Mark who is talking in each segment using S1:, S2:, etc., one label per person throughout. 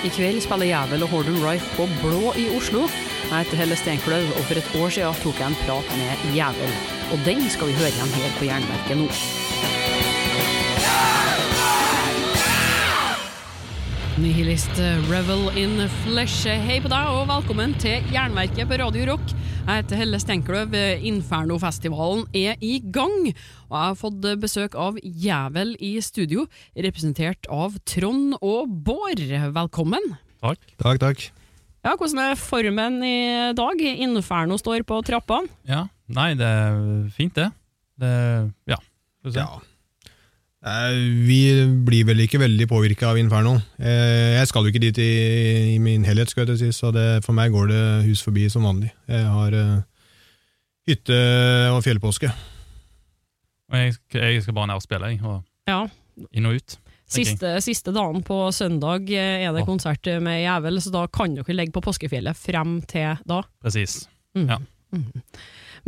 S1: I kveld spiller Jævel og Horden Rife på Blå i Oslo. Jeg heter Helle Steinkløv, og for et år siden tok jeg en prat med Jævel. Og den skal vi høre igjen her på Jernverket nå. Nihilist Revel in Flesh. Hei på deg, og velkommen til Jernverket på Radio Rock. Jeg heter Helle Steinkløv. Infernofestivalen er i gang, og jeg har fått besøk av Jævel i studio, representert av Trond og Bård. Velkommen.
S2: Takk.
S3: Takk, takk.
S1: Ja, Hvordan er formen i dag? Inferno står på trappene.
S2: Ja, nei, det er fint, det. det ja. får vi se.
S3: Ja. Eh, Vi blir vel ikke veldig påvirka av Inferno. Eh, Jeg skal jo ikke dit i, i min helhet, skal jeg si, så det, for meg går det hus forbi som vanlig. Jeg har eh, hytte og fjellpåske.
S2: Og jeg, skal- jeg skal bare ned og spille, jeg. Og
S1: Ja,
S2: inn og ut.
S1: Siste, siste dagen på søndag er det konsert med Jævel, så da kan dere legge på påskefjellet frem til da.
S2: Presis.
S1: Mm.
S2: Ja.
S1: Mhm.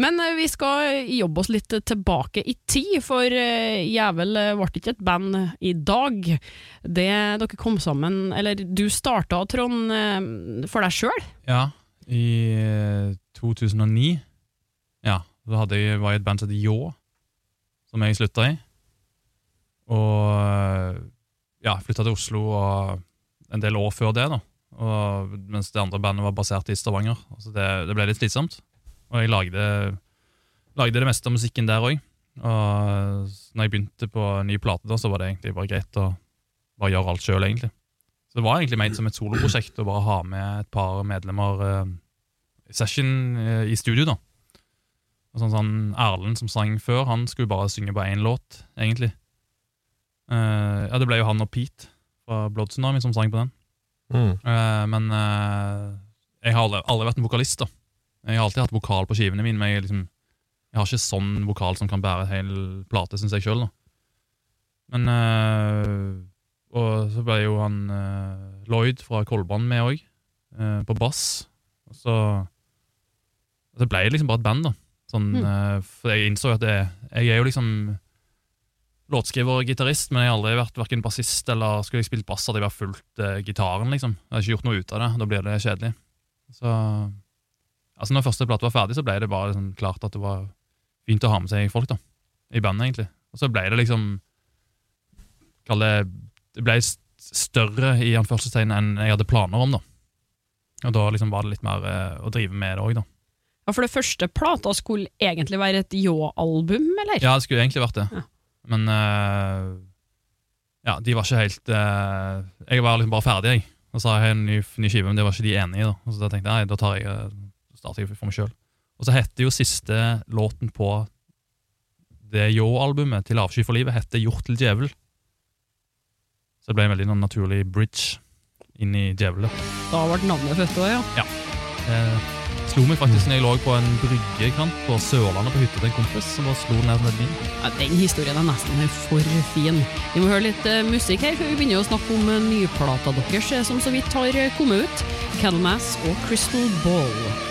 S1: Men eh, vi skal jobbe oss litt tilbake i tid, for eh, Jævel eh, ble ikke et band i dag. Det dere kom sammen Eller du starta, Trond, for deg sjøl?
S2: Ja, i eh, 2009 Ja, da jeg, var jeg et band som het Ljå, som jeg slutta i. Og ja, flytta til Oslo og en del år før det, da. Og, mens det andre bandet var basert i Stavanger. Altså det, det ble litt slitsomt. Og jeg lagde, lagde det meste av musikken der òg. Og når jeg begynte på ny plate, da, så var det egentlig bare greit å bare gjøre alt sjøl, egentlig. Så det var egentlig ment som et soloprosjekt å bare ha med et par medlemmer uh, session uh, i studio, da. Og sånn, sånn Erlend som sang før, han skulle bare synge på én låt, egentlig. Uh, ja, det ble jo han og Pete fra Blood Tsunami som sang på den.
S3: Mm.
S2: Uh, men jeg har aldri, aldri vært en vokalist, da. Jeg har alltid hatt vokal på skivene mine, men jeg, liksom, jeg har ikke sånn vokal som kan bære en hel plate, syns jeg sjøl. Men øh, Og så ble jo han øh, Lloyd fra Kolbrand med òg, på bass. Og så, og så ble det liksom bare et band, da. Sånn,
S1: Mm.
S2: eh, for jeg innså jo at det, jeg er jo liksom låtskriver og gitarist, men jeg har aldri vært hverken bassist eller skulle jeg spilt bass, hadde jeg bare fulgt eh, gitaren, liksom. Jeg har ikke gjort noe ut av det. Da blir det kjedelig. Så Altså, når første plate var ferdig, så ble det bare liksom klart at det var fint å ha med seg folk, da. I bandet, egentlig. Og så ble det liksom Kall det Det ble større i anførselstegn enn jeg hadde planer om, da. Og da liksom var det litt mer eh, å drive med det òg, da.
S1: Ja, for det første plata skulle egentlig være et Ljå-album, eller?
S2: Ja, det skulle egentlig vært det.
S1: Ja.
S2: Men eh, ja, de var ikke helt eh, Jeg var liksom bare ferdig, jeg. Og så sa jeg en ny, ny skive, men det var ikke de enige i. Da Og så da tenkte jeg nei, da tar jeg, eh, starter jeg for meg sjøl. Og så heter jo siste låten på det Yo-albumet til Avsky for livet heter Gjort til djevel. Så det ble en veldig sånn naturlig bridge inn i djevelen.
S1: Da ble navnet født òg, ja.
S2: Det slo meg faktisk når jeg lå på en bryggekant på Sørlandet på hytta til en kompis. som bare slo ned ned min.
S1: ja. Den historien er nesten for fin. Vi må høre litt eh, musikk her før vi begynner å snakke om uh, nyplata deres, eh, som så vidt har eh, kommet ut. Candlemass og Crystal Ball.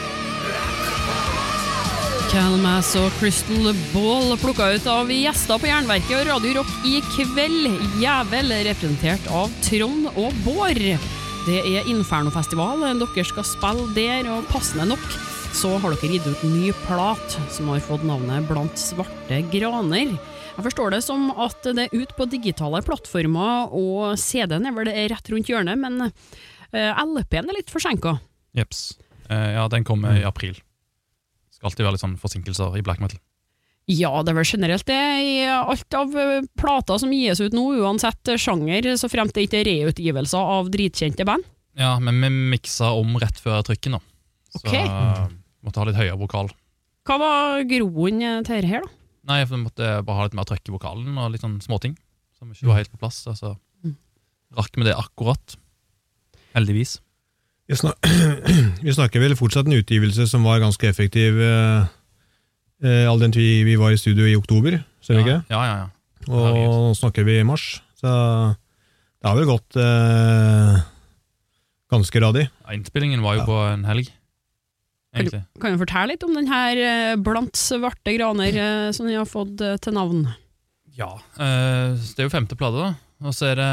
S1: Candlemass og Crystal Ball plukka ut av gjester på Jernverket og Radio Rock i kveld. Jævel, representert av Trond og Bård. Det er Infernofestival. Dere skal spille der, og passende nok så har dere gitt ut ny plat som har fått navnet Blant svarte graner. Jeg forstår det som at det er ut på digitale plattformer, og CD-en er vel rett rundt hjørnet, men eh, LP-en er litt forsinka.
S2: Jeps. Eh, ja, den kommer i april. Skal alltid være litt sånn forsinkelser i black metal.
S1: Ja, det er vel generelt det i alt av eh, plater som gis ut nå, uansett sjanger, så fremt det ikke er reutgivelser av dritkjente band.
S2: Ja, men vi miksa om rett før trykken, da. Så
S1: Ok.
S2: eh, måtte ha litt høyere vokal.
S1: Hva var groen til dette her, da?
S2: Nei, for vi måtte bare ha litt mer trøkk i vokalen og litt sånn småting som ikke var helt på plass. Altså.
S1: Mm.
S2: Rakk vi det akkurat. Heldigvis.
S3: Vi, snak vi snakker vel fortsatt en utgivelse som var ganske effektiv, eh, eh, all den tid vi var i studio i oktober, ser vi
S2: ja,
S3: ikke?
S2: Ja, ja, ja.
S3: Og nå snakker vi i mars, så det har vel gått eh, ganske radig.
S2: Ja, Innspillingen var jo
S3: Ja.
S2: på en helg,
S1: Kan du, kan du fortelle litt om den her eh, Blant svarte graner eh, som de har fått til navn?
S2: Ja. eh, det er jo femte plate, da. Og så er det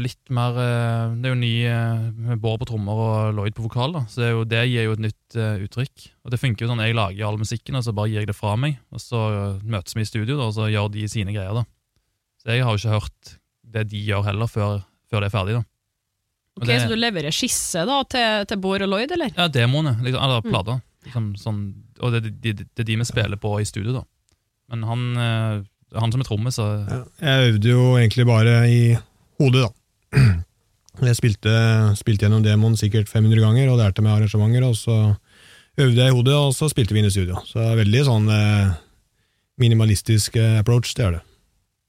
S2: litt mer eh, Det er jo ny eh, Bård på trommer og Lloyd på vokal, da. Så det, er jo, det gir jo et nytt eh, uttrykk. Og det funker jo sånn jeg lager all musikken, og så bare gir jeg det fra meg. Og så møtes vi i studio, da, og så gjør de sine greier, da. Så jeg har jo ikke hørt det de gjør heller, før, før det er ferdig, da. Og
S1: Ok,
S2: det,
S1: Så du leverer skisse da til, til Bård og Lloyd, eller?
S2: Ja, demoene, liksom, eller
S1: Mm.
S2: Liksom, sånn, og det, det, det, det er de vi spiller på i studio, da. Men han, han som er trommis,
S3: Ja, jeg øvde jo egentlig bare i hodet, da. Jeg spilte, spilte gjennom demoen sikkert 500 ganger og lærte meg arrangementer, og så øvde jeg i hodet, og så spilte vi inn i studio. Så det er veldig sånn eh, minimalistisk eh, approach, det er det.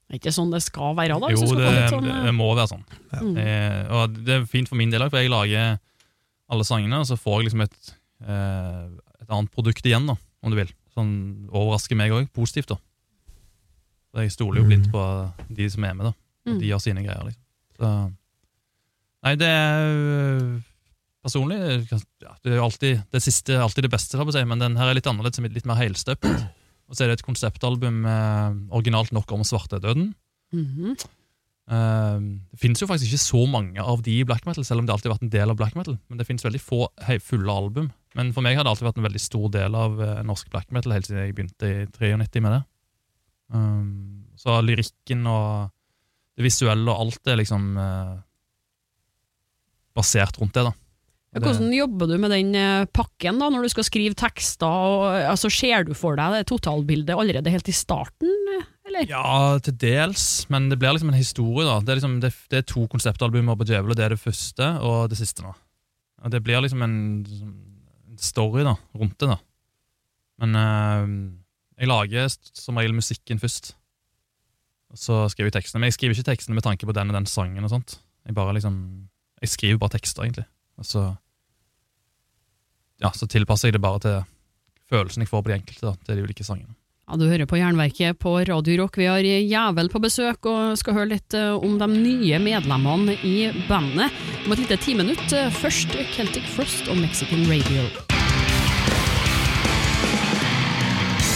S1: Det er ikke sånn det skal være, da?
S2: Jo, det,
S1: sånn,
S2: det, må være sånn.
S3: Ja.
S1: mm.
S2: Eh, og det er fint for min del òg, for jeg lager alle sangene, og så får jeg liksom et, eh, et annet produkt igjen, da, om du vil. Sånn overrasker meg òg, positivt, da. Så jeg stoler jo blindt på de som er med, da.
S1: Mm.
S2: De gjør sine greier, liksom. Så, nei, det er øh, Personlig ja, det er jo alltid det siste alltid det beste, si, men den her er litt annerledes, litt mer helstøpt. Og så er det et konseptalbum eh, originalt nok om svartedøden.
S1: Mm -hmm.
S2: Eh, det finnes jo faktisk ikke så mange av de i black metal, selv om det alltid har vært en del av black metal. Men det finnes veldig få hei, fulle album. Men for meg har det alltid vært en veldig stor del av eh, norsk black metal, helt siden jeg begynte i 93 med det. Um, så lyrikken og det visuelle og alt er liksom uh, basert rundt det, da.
S1: Ja, Hvordan jobber du med den eh, pakken da, når du skal skrive tekster? Og, eh, altså, ser du for deg det totalbildet allerede helt i starten, eller?
S2: Ja, til dels, men det blir liksom en historie, da. Det er, liksom, det, det er to konseptalbumer på Djevel, og det er det første og det siste nå. Og det blir liksom en, en story da, rundt det, da. Men eh, jeg lager som regel musikken først. Og så skriver jeg tekstene. Men jeg skriver ikke tekstene med tanke på den og den sangen og sånt. Jeg bare liksom Jeg skriver bare tekster, egentlig. Og så Ja, så tilpasser jeg det bare til følelsen jeg får på de enkelte, da, til de ulike sangene.
S1: Ja, Du hører på Jernverket på Radio Rock. Vi har Jævel på besøk og skal høre litt eh, om de nye medlemmene i bandet. Om et lite timinutt. Eh, Først Celtic Frost og Mexican Radio.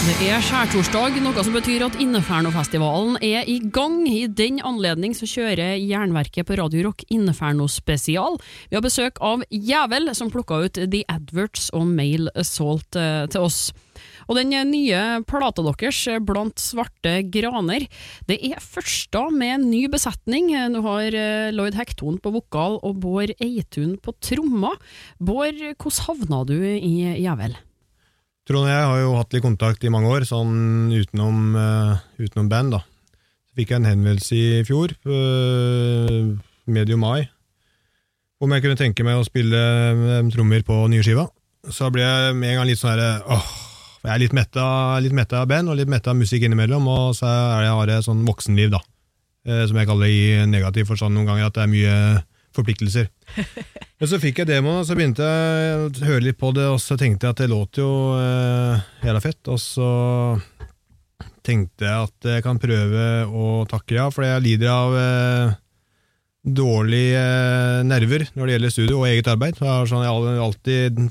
S1: Det er skjærtorsdag, noe som betyr at Innefernofestivalen er i gang. I den anledning så kjører Jernverket på Radio Rock Inneferno spesial. Vi har besøk av Jævel, som plukka ut The Adverts og Mail Assault eh, til oss. Og den nye plata deres, eh, Blant svarte graner, det er første med ny besetning. Nå har eh, Lloyd Hekton på vokal og Bård Eitun på tromma. Bård, hvordan havna du i Jævel?
S3: Trond og jeg har jo hatt litt kontakt i mange år, sånn utenom, uh, utenom band, da. Så fikk jeg en henvendelse i fjor, uh, medio mai, om jeg kunne tenke meg å spille eh, trommer på nye skiva. Så ble jeg med en gang litt sånn herre åh, jeg er litt metta, litt metta av band og litt metta av musikk innimellom, og så er jeg, har jeg sånn voksenliv, da. Uh, som jeg kaller det i negativ forstand noen ganger, at det er mye forpliktelser. Men så fikk jeg demoen, og så begynte jeg å høre litt på det, og så tenkte jeg at det låter jo eh, jævla fett. Og så tenkte jeg at jeg kan prøve å takke ja, for jeg lider av eh, dårlige eh, nerver når det gjelder studio og eget arbeid. Så jeg er sånn, alltid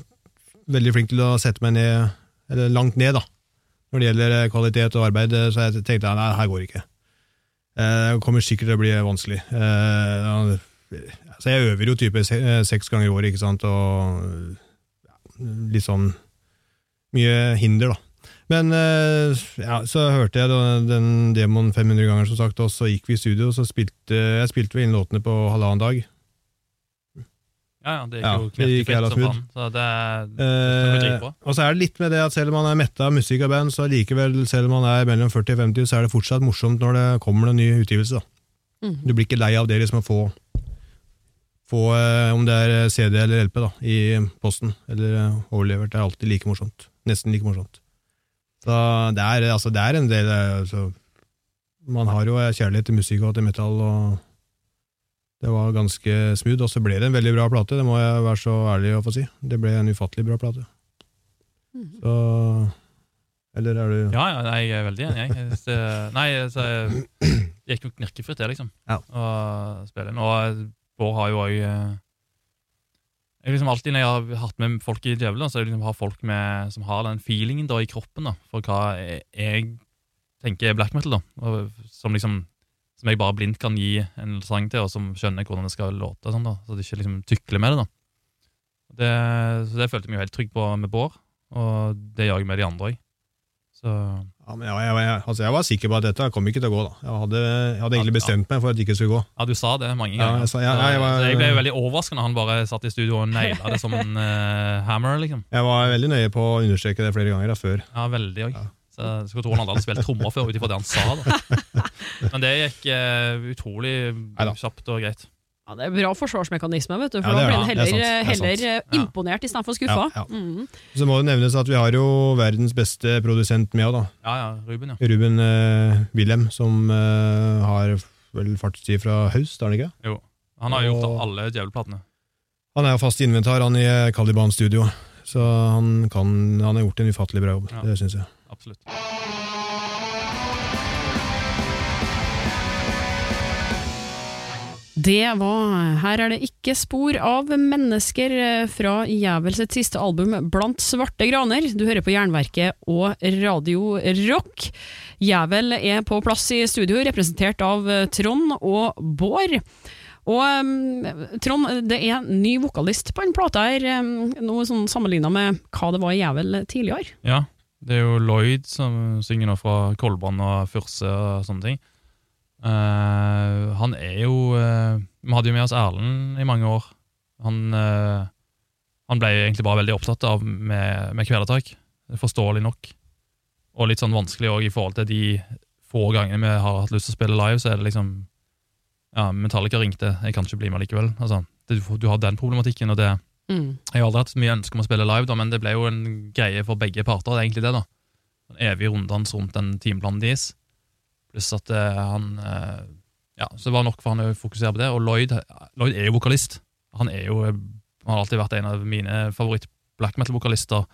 S3: veldig flink til å sette meg ned, eller langt ned, da, når det gjelder eh, kvalitet og arbeid. Så jeg tenkte nei, her går det ikke. Eh, Det kommer sikkert til å bli vanskelig. Så jeg øver jo type eh, seks ganger i året, ikke sant, og ja, litt sånn mye hinder, da. Men eh, ja, så hørte jeg da den demoen 500 ganger, som sagt, og så gikk vi i studio, og så spilte jeg spilte vi inn låtene på halvannen dag.
S2: Ja, ja, det gikk
S3: Ja,
S2: jo
S3: jævla
S2: som faen. Så det, det
S3: Eh, og så er det litt med det at selv om man er metta av musikk og band, så likevel, selv om man er mellom 40 og 50, så er det fortsatt morsomt når det kommer en ny utgivelse. da.
S1: Mhm.
S3: Du blir ikke lei av det liksom å få, få eh, om det er CD eller LP da, i posten, eller eh, overlevert. Det er alltid like morsomt. Nesten like morsomt. Så det er, altså, det er en del eh, altså, Man har jo eh, kjærlighet til musikk og til metal, og det var ganske smooth, og så ble det en veldig bra plate, det må jeg være så ærlig å få si. Det ble en ufattelig bra plate.
S1: Mhm.
S3: Så Eller er du
S2: Ja, ja, nei, jeg er veldig enig. Jeg. Nei, så jeg- gikk jo knirkefritt, det, liksom.
S3: Ja.
S2: Å spille inn. Og Bård har jo òg jeg liksom Alltid når jeg har hatt med folk i Djevelen, så er det liksom har folk med, som har den feelingen da i kroppen da, for hva jeg tenker er black metal, da. Og som liksom som jeg bare blindt kan gi en sang til, og som skjønner hvordan det skal låte, sånn da, så de ikke liksom tykler med det. da. Det, så det følte jeg meg jo helt trygg på med Bård, og det gjør jeg med de andre òg. Så
S3: Ja, men jeg, jeg, jeg, altså jeg var sikker på at dette kom ikke til å gå. da. Jeg hadde, hadde egentlig
S2: Ja, ja.
S3: bestemt meg for at det ikke skulle gå.
S2: ja, du sa det mange
S3: Ja,
S2: ganger.
S3: jeg sa- ja, var-
S2: jeg ble veldig overrasket når han bare satt i studio og naila det som en uh, hammer, liksom.
S3: Jeg var veldig nøye på å understreke det flere ganger da, før.
S2: Ja, veldig også.
S3: Ja.
S2: Så skulle tro han hadde spilt trommer før, ut ifra det han sa. da. Men det gikk uh, utrolig
S3: Neida.
S2: kjapt og greit.
S1: Ja, det er bra forsvarsmekanisme, vet du, for
S3: Ja,
S1: da blir en
S3: er
S1: heller,
S3: er
S1: heller eh,
S2: Ja.
S1: imponert istedenfor skuffa.
S3: Ja, ja.
S1: Mm.
S3: Så må det nevnes at vi har jo verdens beste produsent med òg, da.
S2: Ja, ja, Ruben, ja.
S3: Ruben eh, Wilhelm, som eh, har vel fartstid fra høst, er han ikke?
S2: Jo. Han har gjort
S3: Og-
S2: alle djevelplatene.
S3: Han er jo fast inventar, han i Caliban Studio. Så han, kan, han har gjort en ufattelig bra jobb,
S2: Ja.
S3: det syns jeg.
S2: Absolutt.
S1: Det var Her er det ikke spor av mennesker eh, fra Jævel siste album Blant svarte graner. Du hører på Jernverket og Radio Rock. Jævel er på plass i studio, representert av eh, Trond og Bård. Og eh, Trond, det er ny vokalist på en plate her, noe sånn sammenligna med hva det var i Jævel tidligere.
S2: Ja, det er jo Lloyd som synger nå fra Kolbrand og Furse og sånne ting. Eh, han er jo uh, Vi hadde jo med oss Erlend i mange år. Han, uh, han ble egentlig bare veldig opptatt av med, med kvelertak, forståelig nok. Og litt sånn vanskelig òg i forhold til de få gangene vi har hatt lyst til å spille live, så er det liksom Ja, Metallica ringte, jeg kan ikke bli med likevel. Altså, det, du har den problematikken, og det
S1: Mm.
S2: jeg har aldri hatt så mye ønske om å spille live, da, men det ble jo en greie for begge parter. det er egentlig det da. En evig runddans rundt den timeplanen deres. Pluss at eh, han eh, Ja, så det var nok for han å fokusere på det. Og Lloyd, Lloyd er jo vokalist. Han er jo Han har alltid vært en av mine favoritt black metal-vokalister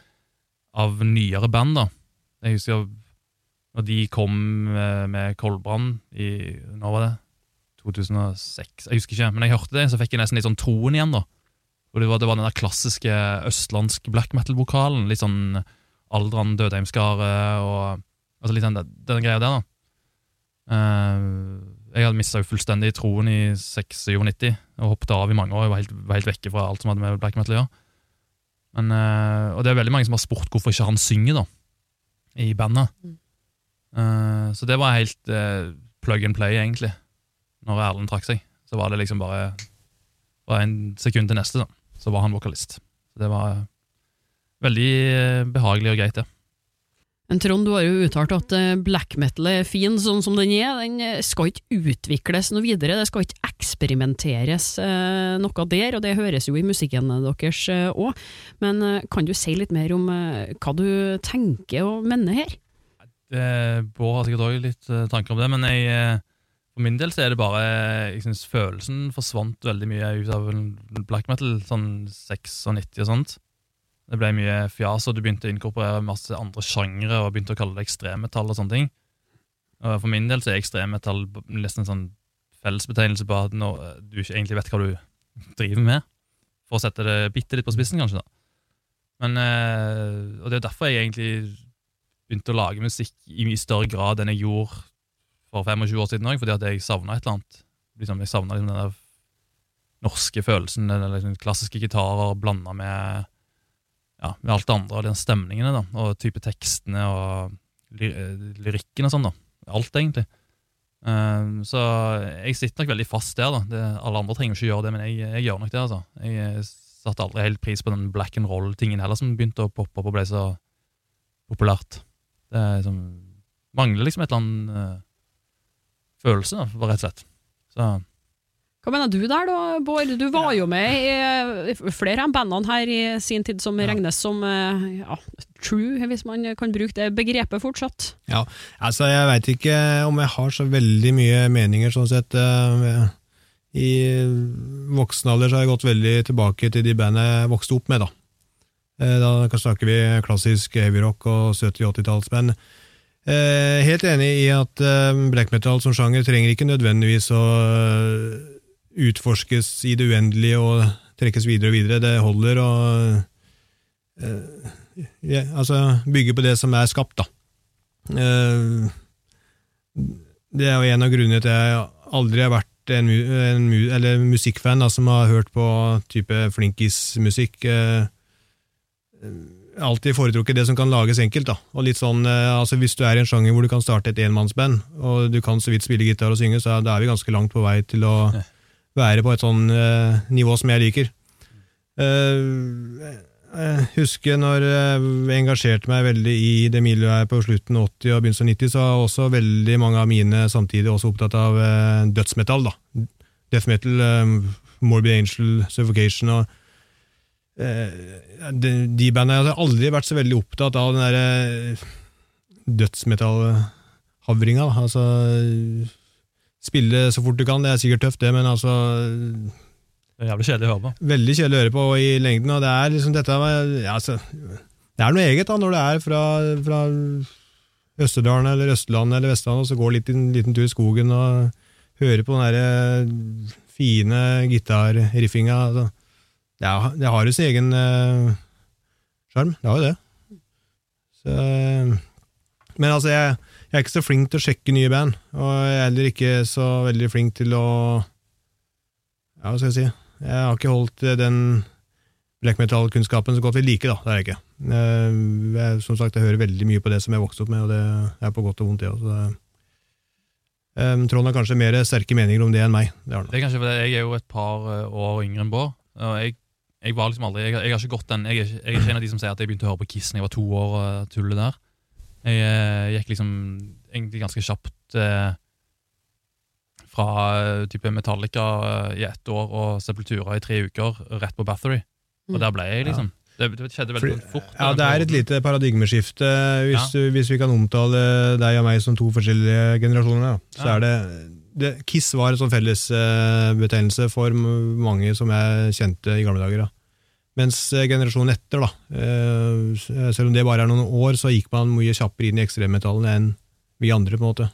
S2: av nyere band. da. Jeg husker når de kom eh, med Kolbrand i Når var det? 2006? Jeg husker ikke, men jeg hørte det, så fikk jeg nesten litt sånn troen igjen. da. Og det var, det var den der klassiske østlandsk black metal-vokalen. Litt sånn Aldran Dødheimskare og altså litt den, den greia der, da. Eh, jeg hadde mista fullstendig troen i 96 og hoppet av i mange år. Jeg var helt, var helt vekke fra alt som hadde med black metal å gjøre. Men, eh, og det er veldig mange som har spurt hvorfor ikke han synger, da, i bandet.
S1: Mm.
S2: Eh, så det var helt plug and play, egentlig. Når Erlend trakk seg, så var det liksom bare Fra en sekund til neste, da, så var han vokalist. Så det var veldig eh, behagelig og greit, det.
S1: Men Trond, du har jo uttalt at eh, black metal er fin sånn som den er. Den eh, skal ikke utvikles noe videre, det skal ikke eksperimenteres eh, noe der, og det høres jo i musikken deres òg. Men kan du si litt mer om hva du tenker og mener her?
S2: Bård har sikkert òg litt tanker om det, men jeg, for min del så er det bare Jeg synes følelsen forsvant veldig mye ut av black metal, sånn 96 og sånt. Det ble mye fjas, og du begynte å inkorporere masse andre sjangre og begynte å kalle det ekstremmetall og sånne ting. Og for min del så er ekstremmetall nesten en sånn fellesbetegnelse på at når eh, du ikke egentlig vet hva du driver med. For å sette det bitte litt på spissen, kanskje. da. Men, eh, og det er derfor jeg egentlig begynte å lage musikk i mye større grad enn jeg gjorde for 25 år siden òg, fordi at jeg savna et eller annet. Liksom, jeg savna liksom den der norske følelsen, den liksom klassiske gitarer blanda med, ja, med alt det andre, og den stemningene, da, og type tekstene og lyrikken og sånn. da. Alt, egentlig. Um, så jeg sitter nok veldig fast der. da. Det, alle andre trenger ikke gjøre det, men jeg, jeg gjør nok det. altså. Jeg eh, satte aldri helt pris på den black and roll-tingen heller, som begynte å poppe opp og ble så populært. Det er liksom, mangler liksom et eller annet uh, følelse, da, rett og slett. Så
S1: Hva mener du der da, Bård? Du var jo med i flere av bandene her i sin tid som
S3: Ja.
S1: regnes som eh, ja, true, hvis man kan bruke det begrepet fortsatt.
S3: Altså, jeg veit ikke om jeg har så veldig mye meninger, sånn sett. eh, I voksen alder så har jeg gått veldig tilbake til de bandene jeg vokste opp med, da. Eh, Da snakker vi klassisk heavyrock og 70-80-tallsband. Eh, Helt enig i at black metal som sjanger trenger ikke nødvendigvis å utforskes i det uendelige og trekkes videre og videre. Det holder å eh, ja, altså bygge på det som er skapt, da. Eh, Det er jo en av grunnene til at jeg aldri har vært en, en eller musikkfan da, som har hørt på type flinkismusikk. Eh, alltid foretrukket det som kan lages enkelt. da. Og litt sånn, eh, altså Hvis du er i en sjanger hvor du kan starte et enmannsband, og du kan så vidt spille gitar og synge, så da er vi ganske langt på vei til å. Være på et sånn uh, nivå som jeg liker. Uh, jeg husker når jeg engasjerte meg veldig i det miljøet her på slutten av 80- og begynnelsen av 90, så var også veldig mange av mine samtidig også opptatt av uh, dødsmetall. da. Death metal, uh, Morbid Angel, Suffocation og de, de bandene Jeg har aldri vært så veldig opptatt av den derre dødsmetallhavringa. Altså Spille så fort du kan, det er sikkert tøft, det, men altså
S2: Det er jævlig kjedelig å høre på.
S3: veldig kjedelig å høre på i lengden, og det er liksom dette ja, altså, Det er noe eget da, når du er fra, fra Østerdalen eller Østlandet eller Vestlandet, og så går litt en liten tur i skogen og hører på den der fine gitarriffinga. Altså. Det, er- det har jo sin egen sjarm. Uh, det har jo det. Så, men altså, jeg, jeg er ikke så flink til å sjekke nye band, og jeg er heller ikke så veldig flink til å Ja, hva skal jeg si? Jeg har ikke holdt eh, den black metal-kunnskapen så godt ved like, da. Det er jeg ikke. Eh, Jeg, som sagt, jeg hører veldig mye på det som jeg vokste opp med, og det er på godt og vondt, det òg. Eh, Trond har kanskje mer sterke meninger om det enn meg. Det.
S2: Det er kanskje fordi jeg er jo et par år yngre enn Bård. Og jeg, jeg var liksom aldri Jeg, jeg har ikke gått den jeg er, jeg er ikke en av de som sier at jeg begynte å høre på Kiss da jeg var to år. tullet der Jeg eh, gikk liksom egentlig ganske kjapt eh, fra eh, type Metallica i ett år og Sepultura i tre uker, rett på Bathory. Og
S1: Mm.
S2: der ble jeg, liksom. Det, det skjedde veldig
S3: Fordi-
S2: fort.
S3: Ja, det er et lite paradigmeskifte, hvis, hvis vi kan omtale deg og meg som to forskjellige generasjoner. Da. Så
S2: Ja.
S3: er det, det Kiss var en sånn fellesbetegnelse for mange som jeg kjente i gamle dager. Da. Mens eh, generasjonen etter, da, eh, selv om det bare er noen år, så gikk man mye kjappere inn i ekstremmetallene enn vi andre. på en måte.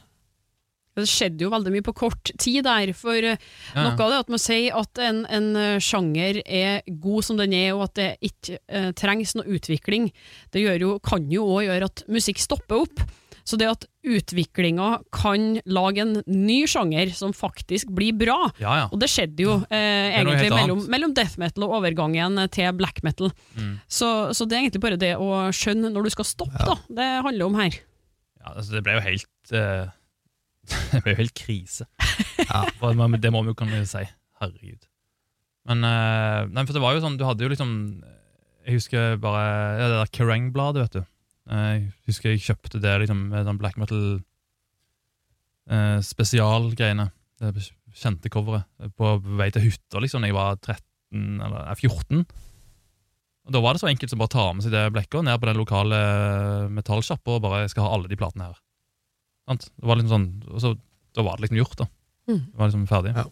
S1: Det skjedde jo veldig mye på kort tid der, for eh,
S2: Ja.
S1: noe av det at man sier at en, en sjanger er god som den er, og at det ikke eh, trengs noe utvikling, det gjør jo, kan jo òg gjøre at musikk stopper opp. Så det at utviklinga kan lage en ny sjanger som faktisk blir bra,
S2: Ja, ja.
S1: og det skjedde jo eh, egentlig mellom, mellom death metal og overgangen til black metal.
S2: Mm.
S1: Så, så det er egentlig bare det å skjønne når du skal stoppe, da. Det handler om her.
S2: Ja, altså, det ble jo helt uh, Det ble jo helt krise. Det må vi jo kunne si. Herregud. Men uh, nei, for det var jo sånn, du hadde jo liksom Jeg husker bare ja, det der Kerrang-bladet, vet du. Eh, Jeg husker jeg kjøpte det liksom, med den black metal eh, spesialgreiene. Det kjente coveret. På vei til hytta liksom, da jeg var 13 eller eh, 14. Og Da var det så enkelt som bare ta med seg det blekket ned på den lokale metallsjappa og bare 'jeg skal ha alle de platene her'. Sant? Det var liksom sånn, og så, Da var det liksom gjort, da.
S1: Mm.
S2: Det var liksom ferdig.
S3: Ja.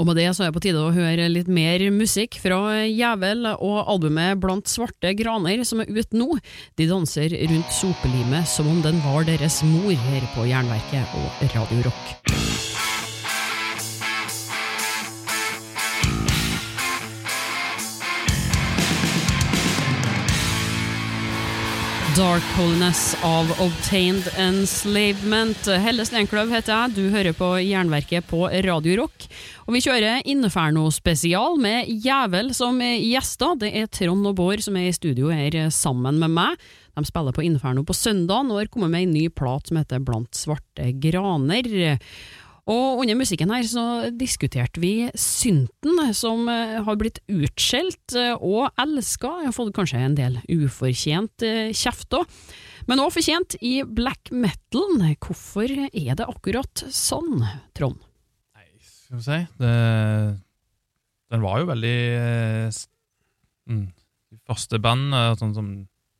S1: Og med det så er det på tide å høre litt mer musikk fra Jævel og albumet Blant svarte graner som er ute nå. De danser rundt sopelimet som om den var deres mor her på Jernverket og Radio Rock. Dark Holiness av Obtained Enslavement. Helle Steinkløv heter jeg, du hører på Jernverket på Radio Rock. Og vi kjører Inferno-spesial med Jævel som gjester. Det er Trond og Bård som er i studio her sammen med meg. De spiller på Inferno på søndag og har kommet med en ny plat som heter Blant svarte graner. Og under musikken her så diskuterte vi synten, som eh, har blitt utskjelt eh, og elska. Har fått kanskje en del ufortjent eh, kjeft òg, men òg fortjent i black metal. Hvorfor er det akkurat sånn, Trond?
S2: Nei, skal vi si det, Den var jo veldig eh, mm, første bandene, sånn som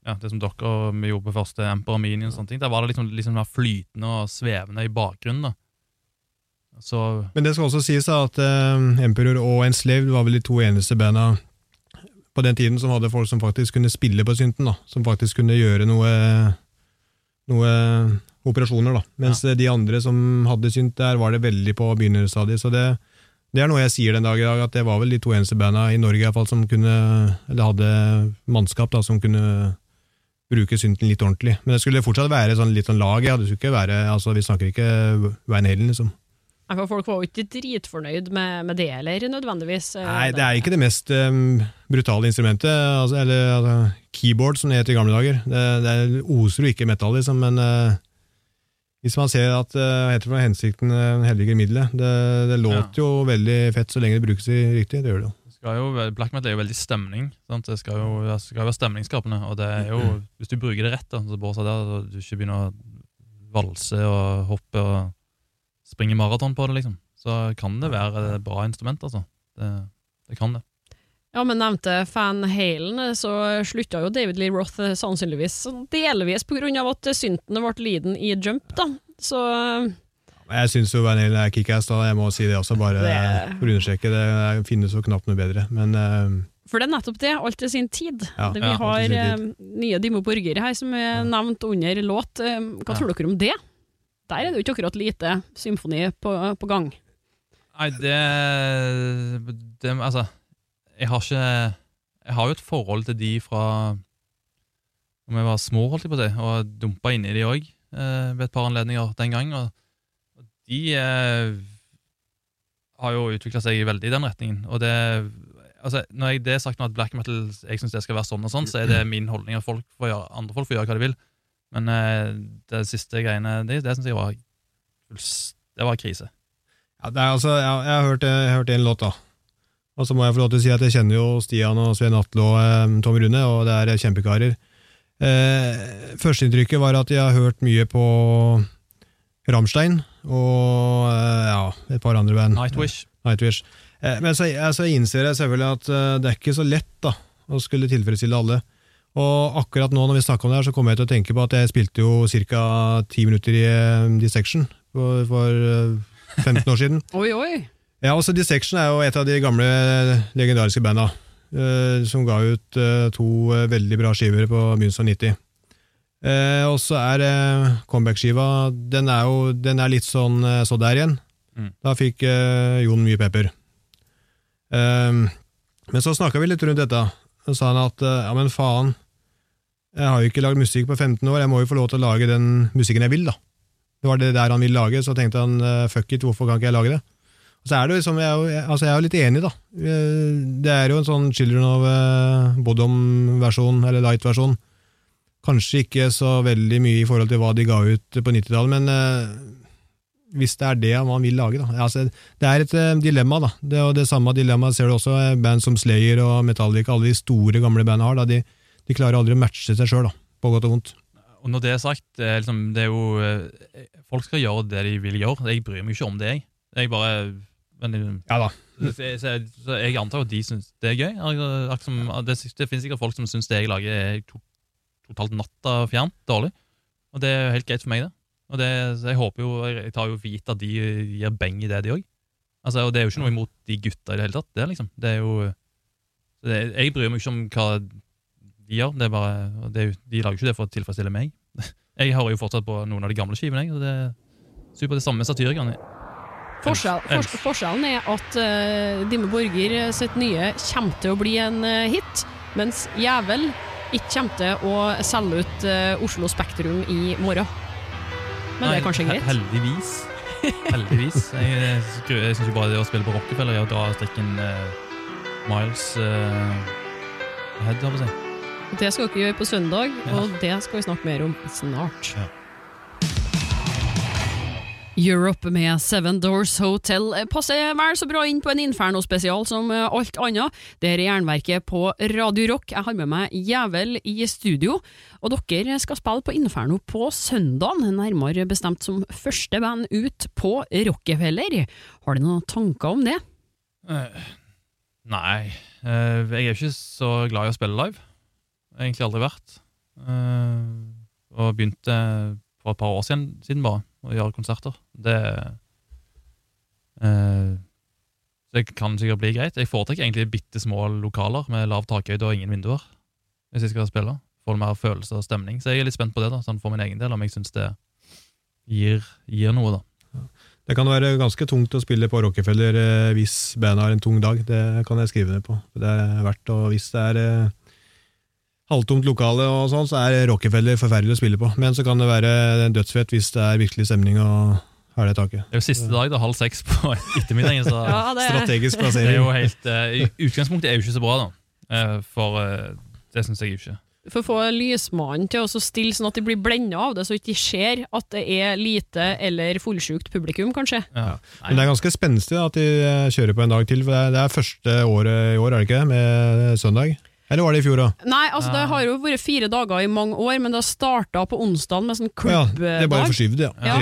S2: ja, det som dere gjorde på første Emperor Minion, og sånne ting, der var det liksom, liksom flytende og svevende i bakgrunnen. da. Så
S3: Men det skal også sies da, at uh, Emperor og Enslaved var vel de to eneste banda på den tiden som hadde folk som faktisk kunne spille på synten, da, som faktisk kunne gjøre noe, noe operasjoner. da. Mens de andre som hadde synt, der var det veldig på begynnerstadiet. Så det, det er noe jeg sier den dag i dag, at det var vel de to eneste banda i Norge i hvert fall, som kunne, eller hadde mannskap da, som kunne bruke synten litt ordentlig. Men det skulle fortsatt være sånn, litt sånn lag, ja. Det skulle ikke være, altså Vi snakker ikke Van Halen, liksom.
S1: For Folk var jo ikke dritfornøyd med, med det heller, nødvendigvis. eh,
S3: Nei, det er ikke det mest um, brutale instrumentet. Altså, eller altså, keyboard, som det het i gamle dager. Det, det oser jo ikke metall, liksom, men uh, hvis man ser at uh, heter det hensikten uh, helliger middelet Det, det låter jo veldig fett så lenge det brukes i riktig. Det gjør det jo.
S2: Det skal jo, black metal er jo veldig stemning. Sant? Det skal jo det skal være stemningsskapende. Og det er jo, hvis du bruker det rett, da, så bare så der, og du ikke begynner å valse og hoppe og springe maraton på det, liksom, så kan det være et bra instrument, altså. Det, det kan det.
S1: Ja, men nevnte Fan Halen, så slutta jo David Lee Roth sannsynligvis delvis på grunn av at syntene ble liden i Jump, da. Så
S3: Jeg syns jo Van Halen er kickass, da. Jeg må si det også, bare
S1: Det-
S3: for å understreke. Det finnes jo knapt noe bedre. Men uh,
S1: For det er nettopp det, alt til sin tid.
S3: Ja,
S1: det, vi
S2: ja,
S1: har
S3: tid.
S1: eh, nye Dimmo Borger her som er nevnt under låt. Eh, hva
S2: Ja.
S1: tror dere om det? Der er det jo ikke akkurat lite symfoni på, på gang.
S2: Nei, det, det Altså, jeg har ikke Jeg har jo et forhold til de fra Når vi var små, holdt jeg på å si, og dumpa inni de òg eh, ved et par anledninger den gang. Og, og de eh, har jo utvikla seg veldig i den retningen. Og det altså, Når jeg, det er sagt nå at black metal jeg synes det skal være sånn og sånn, så er det min holdning at folk får gjøre, andre folk får gjøre hva de vil. Men eh, det siste greiene, det, det syns jeg var Det var krise.
S3: Ja, det er altså, jeg, jeg, har hørt, jeg har hørt en låt, da. Og så må jeg få lov til å si at jeg kjenner jo Stian og Svein Atle og eh, Tom Rune, og det er kjempekarer. Eh, Førsteinntrykket var at jeg har hørt mye på Ramstein og eh, ja, et par andre band.
S2: Nightwish.
S3: Nightwish. Eh, men så, altså, innser jeg selvfølgelig at det er ikke så lett da, å skulle tilfredsstille alle. Og akkurat nå når vi snakker om det her, så kommer jeg til å tenke på at jeg spilte jo ca. ti minutter i eh, Dissection for, for eh, 15 år siden.
S1: Oi, oi!
S3: Ja, også Dissection er jo et av de gamle legendariske banda, eh, som ga ut eh, to eh, veldig bra skiver på begynnelsen av 90. Eh, og så er eh, comeback-skiva den er jo den er litt sånn eh, så der igjen.
S2: Mm.
S3: Da fikk eh, Jon mye pepper. Eh, men så snakka vi litt rundt dette, og sa han at eh, ja, men faen, jeg har jo ikke lagd musikk på 15 år, jeg må jo få lov til å lage den musikken jeg vil, da. Det var det der han ville lage, så tenkte han eh, fuck it, hvorfor kan ikke jeg lage det? Og så er det jo liksom, jeg altså jeg er jo litt enig, da. Eh, Det er jo en sånn Children of Bodom-versjon, eller light-versjon. Kanskje ikke så veldig mye i forhold til hva de ga ut på 90-tallet, men hvis det er det man vil lage. Altså, det er et eh, dilemma, da. Det, og det samme dilemmaet ser du også eh, band som Slayer og Metallica, alle de store, gamle bandene har. Da. De, de klarer aldri å matche seg sjøl, på godt og vondt.
S2: Og når det er sagt, det er, liksom, det er jo eh, Folk skal gjøre det de vil gjøre. Jeg bryr meg ikke om det, jeg. Jeg bare men,
S3: Ja da.
S2: så, så, så jeg antar at de syns det er gøy. Som- Det, det finnes sikkert folk som syns det jeg lager er to, totalt natta fjernt dårlig. Og det er helt greit for meg, det. Og det, jeg håper jo, jeg tar jo vidt at de gir beng i det, de òg. Altså, og det er jo ikke noe imot de gutta i det hele tatt. Det er liksom, det er jo det, Jeg bryr meg ikke om hva de gjør. Det er bare, det de lager jo ikke det for å tilfredsstille meg. Jeg hører jo fortsatt på noen av de gamle skivene. jeg, og det er super det samme satyrikerne.
S1: Forskjell, for, forskjellen er at uh, Dimme Borger sitt nye kommer til å bli en uh, hit, mens Jævel ikke kommer til å selge ut uh, Oslo Spektrum i morgen. Men det er kanskje
S2: he-
S1: greit?
S2: Heldigvis. Heldigvis. Jeg, jeg, jeg syns jo bare det å spille på Rockefeller er å dra strikken uh, miles uh, ahead, holdt jeg på å si.
S1: Det skal dere gjøre på søndag,
S2: Ja.
S1: og det skal vi snakke mer om snart.
S2: Ja.
S1: Europe med Seven Doors Hotel passer vel så bra inn på en Inferno-spesial som eh, alt annet. Det er Jernverket på Radio Rock. Jeg har med meg Jævel i studio, og dere skal spille på Inferno på søndag, nærmere bestemt som første band ut på Rockefeller. Har du noen tanker om det?
S2: Uh, nei, uh, jeg er ikke så glad i å spille live. Egentlig aldri vært. Uh, og begynte for et par år siden, siden bare å gjøre konserter. Det eh, Det kan sikkert bli greit. Jeg foretrekker egentlig bitte små lokaler med lav takhøyde og ingen vinduer hvis jeg skal spille. Får mer følelse og stemning. Så jeg er litt spent på det, da, sånn for min egen del, om jeg syns det gir, gir noe, da.
S3: Det kan være ganske tungt å spille på Rockefeller eh, hvis bandet har en tung dag. Det kan jeg skrive ned på. Det er verdt, og Hvis det er eh, halvtomt lokale, og sånn, så er Rockefeller forferdelig å spille på. Men så kan det være dødsfett hvis det er virkelig stemning og har det taket.
S2: Det er jo siste dag, da, halv seks på ettermiddagen. Så
S1: Ja, det,
S3: Strategisk
S2: det er jo helt uh, Utgangspunktet er jo ikke så bra, da. Uh, for uh, det syns jeg jo ikke.
S1: For å få lysmannen til å stille sånn at de blir blenda av det, så ikke de ser at det er lite eller fullsjukt publikum, kanskje.
S2: Ja.
S3: Men det er ganske spenstig at de kjører på en dag til. for Det er, det er første året i år, er det ikke? Med søndag? Eller var det i fjor, da?
S1: Nei, altså det har jo vært fire dager i mange år, men det starta på onsdag med sånn
S3: klubbdag. Ja, det er bare forskyvd, ja.
S1: Ja.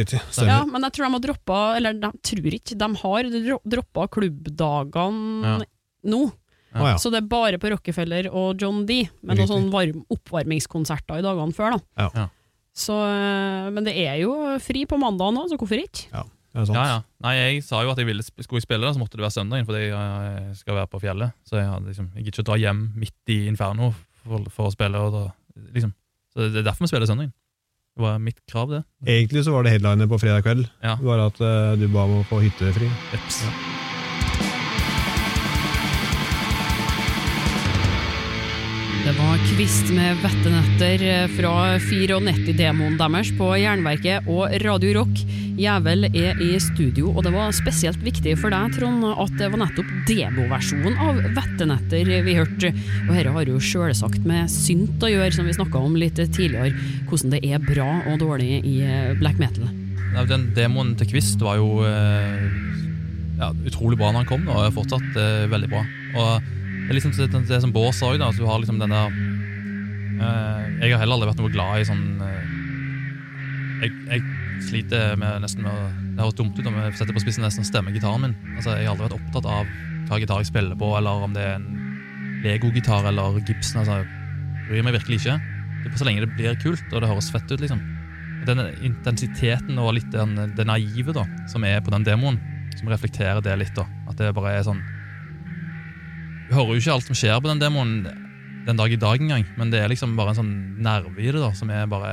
S1: Ja, men jeg tror de har droppa Eller de tror ikke, de har dro- droppa klubbdagene
S2: Ja.
S1: nå.
S3: Ah, ja.
S1: Så det er bare på Rockefeller og John D, med noen sånn varm, oppvarmingskonserter i dagene før. da.
S3: Ja.
S2: Ja.
S1: Så, eh, men det er jo fri på mandag nå, så hvorfor ikke?
S3: Ja.
S2: Ja, ja. Nei, jeg sa jo at jeg ville skulle jeg spille, det, så måtte det være søndagen, fordi jeg skal være på fjellet. Så jeg liksom, jeg gidder ikke å dra hjem midt i Inferno for, for å spille. Og da, liksom. Så det er derfor vi spiller søndagen. Det var mitt krav, det.
S3: Egentlig så var det headliner på fredag kveld,
S2: Ja.
S3: bare at uh, du ba om å få hyttefri.
S2: Eps.
S1: Det var Kvist med vettenetter eh, fra 94-demoen deres på Jernverket og Radio Rock. Jævel er i studio, og det var spesielt viktig for deg, Trond, at det var nettopp demoversjonen av Vettenetter vi hørte. Og dette har jo selvsagt med synt å gjøre, som vi snakka om litt tidligere, hvordan det er bra og dårlig i eh, black metal.
S2: Den demoen til Kvist var jo eh, ja, utrolig bra når han kom, og er fortsatt eh, veldig bra. Og det er liksom det, det som Bård sa òg, Du har liksom den der uh, Jeg har heller aldri vært noe glad i sånn uh, jeg, jeg sliter med nesten med Det høres dumt ut om jeg setter på spissen nesten stemmer stemme gitaren min. Altså, Jeg har aldri vært opptatt av hva gitar jeg spiller på, eller om det er en Lego-gitar eller Gibson. Altså, jeg bryr meg virkelig ikke. Det er så lenge det blir kult og det høres fett ut, liksom. Den intensiteten og litt den, det naive da, som er på den demoen, som reflekterer det litt. da. At det bare er sånn Vi hører jo ikke alt som skjer på den demoen den dag i dag engang, men det er liksom bare en sånn nerve i det da, som er bare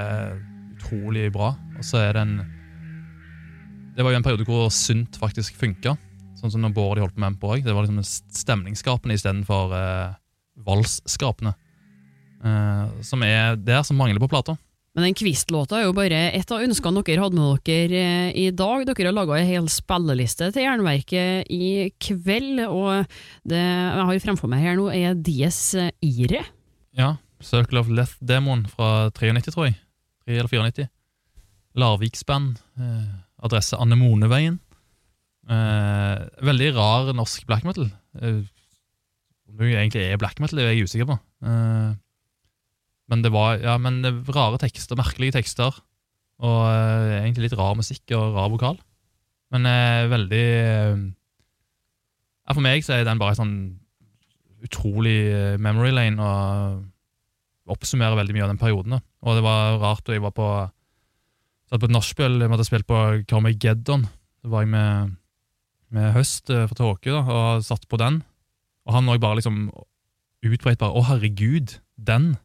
S2: utrolig bra. Og så er det en Det var jo en periode hvor synt faktisk funka, sånn som når Bård holdt på med MP òg. Det var liksom stemningsskapende istedenfor eh, valsskapende. Eh, som er der som mangler på plata.
S1: Men den Kvist-låta er jo bare et av ønskene dere hadde med dere eh, i dag. Dere har laga ei hel spilleliste til Jernverket i kveld, og det jeg har fremfor meg her nå, er Dies Ire.
S2: Ja, Circle of Leth-demoen fra 93, tror jeg. 3 eller 94. Larviksband. Eh, adresse Anemoneveien. Eh, veldig rar norsk black metal. Eh, om det egentlig er black metal, det er jeg usikker på. Men det var ja, men rare tekster, merkelige tekster. Og eh, egentlig litt rar musikk og rar vokal. Men eh, veldig eh, ja, For meg så er den bare en sånn utrolig eh, memory lane. og oppsummerer veldig mye av den perioden. Da. Og det var rart, og jeg var på satt på et nachspiel, jeg måtte spille på Carmageddon. Det var jeg med, med Høst eh, fra Tåke, da, og satt på den. Og han òg bare liksom utbredt bare 'Å, herregud, den'.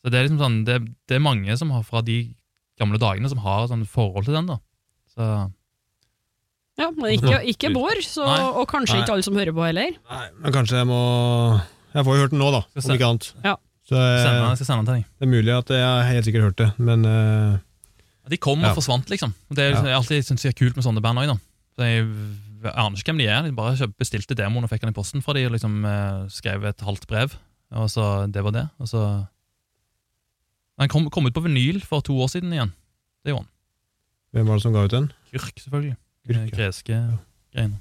S2: Så det er liksom sånn, det, det er mange som har fra de gamle dagene som har sånn forhold til den. da. Så
S1: Ja, men ikke, ikke Bård, så, og kanskje
S3: Nei.
S1: ikke alle som hører på heller.
S3: Nei, men kanskje jeg må Jeg får jo hørt den nå, da, om ikke annet.
S1: Ja.
S3: Så eh,
S2: jeg skal sende den til deg.
S3: det er mulig at jeg helt sikkert hørt det, men eh,
S2: De kom og
S3: Ja.
S2: forsvant, liksom. Det er ja. alltid synes jeg er kult med sånne band òg, da. Så jeg, jeg aner ikke hvem de er. Jeg bare bestilte demoen og fikk den i posten fra de og liksom uh, skrev et halvt brev. Og så Det var det. Og så Den kom, kom ut på vinyl for to år siden igjen. Det gjorde han.
S3: hvem var det som ga ut den?
S2: Kyrk, selvfølgelig.
S3: Kyrk,
S2: Eh,
S3: ja.
S2: Greske greiene.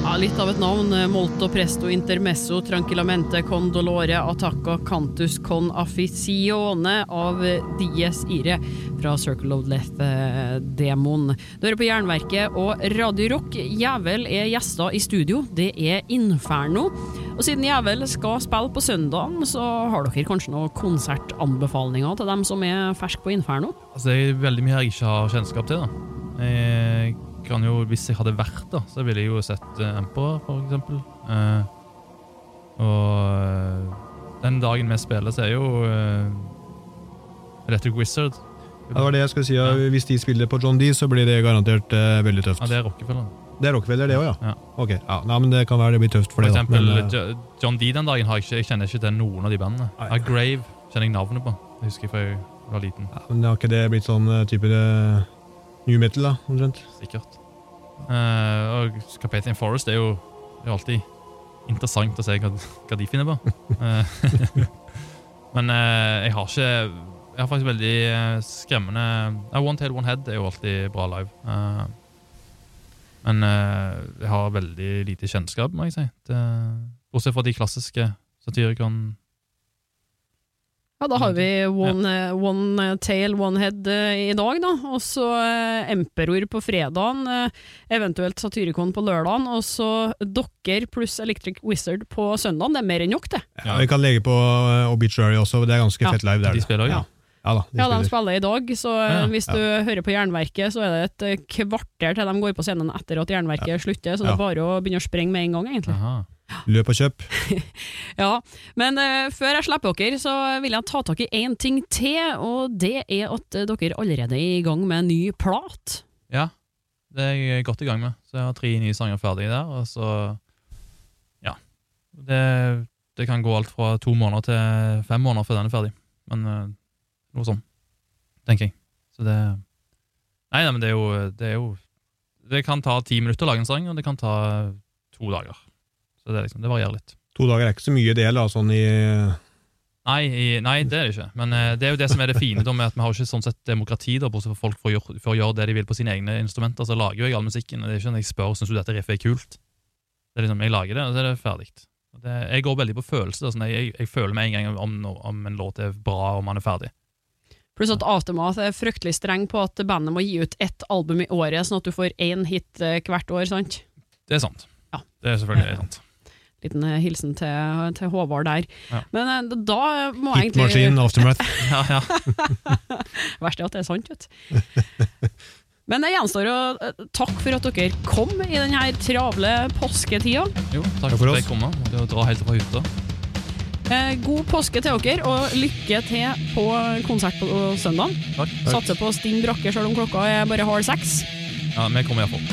S1: Ja, litt av et navn. Molto presto intermesso tranquillamente con dolore attacca cantus con afficione av Dies Ire fra Circle of Death-demoen. Du hører på Jernverket og Radio Rock. Jævel er gjester i studio. Det er Inferno. Og siden Jævel skal spille på søndagen, så har dere kanskje noen konsertanbefalinger til dem som er ferske på Inferno?
S2: Altså, det er veldig mye jeg ikke har kjennskap til. da. Jeg kan jo, Hvis jeg hadde vært da, så ville jeg jo sett uh, Emperor, for eksempel. Eh, og eh, den dagen vi spiller, så er jo eh, Electric Wizard.
S3: Ja, det var det jeg skulle si. Ja. Hvis de spiller på John D, så blir det garantert eh, veldig tøft.
S2: Ja, det er Rockefeller.
S3: Det er Rockefeller, det òg, ja?
S2: Ja.
S3: Ok, ja. Nei, men Det kan være det blir tøft for
S2: For
S3: det. da.
S2: eksempel
S3: Men, eh,
S2: John D den dagen har jeg ikke, jeg kjenner ikke til noen av de bandene.
S3: Ah,
S2: Ja, Grave kjenner jeg navnet på. Det husker jeg fra jeg jeg var liten.
S3: Ja, men har ikke det blitt sånn eh, type eh, new metal, da, omtrent?
S2: Sikkert. Uh, og Carpathian Forest er jo, er jo alltid interessant å se hva, hva de finner på. Eh, Men jeg har ikke Jeg har faktisk veldig skremmende One Tail One Head er jo alltid bra live. Eh, men eh, jeg har veldig lite kjennskap, må jeg si. Det, Bortsett fra de klassiske satirikerne.
S1: Ja, da har vi One, ja. one Tail, One Head eh, i dag, da. Og så eh, Emperor på fredagen, eh, eventuelt Satyricon på lørdagen, og så Dokker pluss Electric Wizard på søndagen. Det er mer enn nok, det.
S3: Ja, Vi kan legge på eh, Obituary også, det er ganske
S1: Ja.
S3: fett live. Det er
S2: De spiller.
S1: Ja.
S3: Ja da, de
S1: Ja, de
S3: spiller.
S1: i dag, så
S2: Ja,
S1: hvis du hører på Jernverket, så er det et eh, kvarter til de går på scenen etter at Jernverket slutter, så det er bare å begynne å sprenge med en gang, egentlig.
S2: Aha.
S3: Løp og kjøp.
S1: Ja, men uh, før jeg slipper dere, så vil jeg ta tak i én ting til, og det er at eh, dere allerede er i gang med en ny plat.
S2: Ja, det er jeg godt i gang med. Så jeg har tre nye sanger ferdig der, og så Ja. Det, det kan gå alt fra to måneder til fem måneder før den er ferdig. Men eh, noe sånn, tenker jeg. Så det Nei, nei, men det er jo Det, er jo, det kan ta ti minutter å lage en sang, og det kan ta to dager. Så det, liksom, det varierer litt.
S3: To dager er ikke så mye del, da, sånn i
S2: Nei, i, nei, det er det ikke. Men eh, det er jo det som er det fine da, med at vi har ikke sånn sett demokrati, da, bortsett fra folk å, gjøre, får gjøre det de vil på sine egne instrumenter. Så lager jo jeg all musikken. og Det er ikke sånn at jeg spør syns du dette riffet er kult. Det er liksom, Jeg lager det, og så er det ferdig. Jeg går veldig på følelse. da, sånn, jeg, jeg, jeg føler med en gang om, om en låt er bra, om den er ferdig.
S1: Pluss at Aftermath er fryktelig streng på at bandet må gi ut ett album i året, sånn at du får én hit eh, hvert år, sant?
S2: Det er sant.
S1: Ja.
S2: Det er selvfølgelig sant.
S1: Liten eh, hilsen til, til Håvard der.
S2: Ja.
S1: Men eh, da må jeg egentlig
S3: hitmaskin, aftermath.
S2: Ja, ja.
S1: Verst er at det er sant, vet du. Men det gjenstår å takke for at dere kom i denne travle påsketida.
S2: Jo, takk
S3: Takk for
S2: for at
S3: oss.
S2: jeg kom. dra helt fra hytta.
S1: Eh, god påske til dere, og lykke til på konsert på søndag.
S2: Takk.
S1: Satser på stinn brakke selv om klokka er bare halv seks.
S2: Ja, Vi kommer iallfall.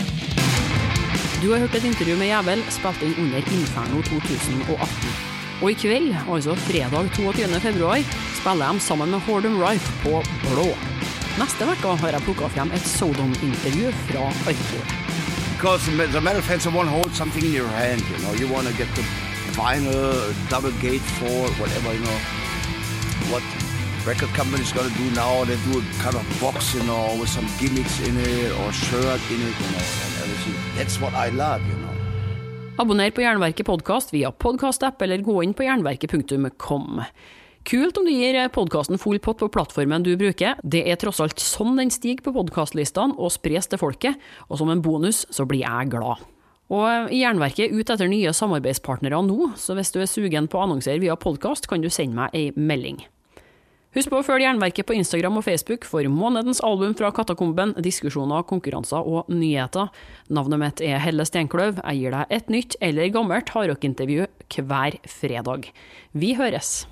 S1: Du har hørt et intervju med Jævel spilt inn under Inferno 2018. Og i kveld, altså fredag 22. februar, spiller de sammen med Hordem Rife på Blå. Neste uke har jeg plukka frem et Sodom-intervju fra arkivet.
S4: Because the, me- the metal fans want to hold something in your hand, you know. You want to get the vinyl, double gate for whatever, you know. What record company's gonna do now? They do a kind of box, you know, with some gimmicks in it or shirt in it, you know, and everything. That's what I love, you know.
S1: Abonner på Jernverket podkast via podkastapp eller gå inn på jernverket.com. Kult om du gir podkasten full pott på plattformen du bruker. Det er tross alt sånn den stiger på podkastlistene og spres til folket, og som en bonus så blir jeg glad. Og Jernverket er ute etter nye samarbeidspartnere nå, så hvis du er sugen på å annonsere via podkast, kan du sende meg ei melding. Husk på å følge Jernverket på Instagram og Facebook for månedens album fra Katakomben, diskusjoner, konkurranser og nyheter. Navnet mitt er Helle Steinkløv. Jeg gir deg et nytt eller gammelt hardrockintervju hver fredag. Vi høres!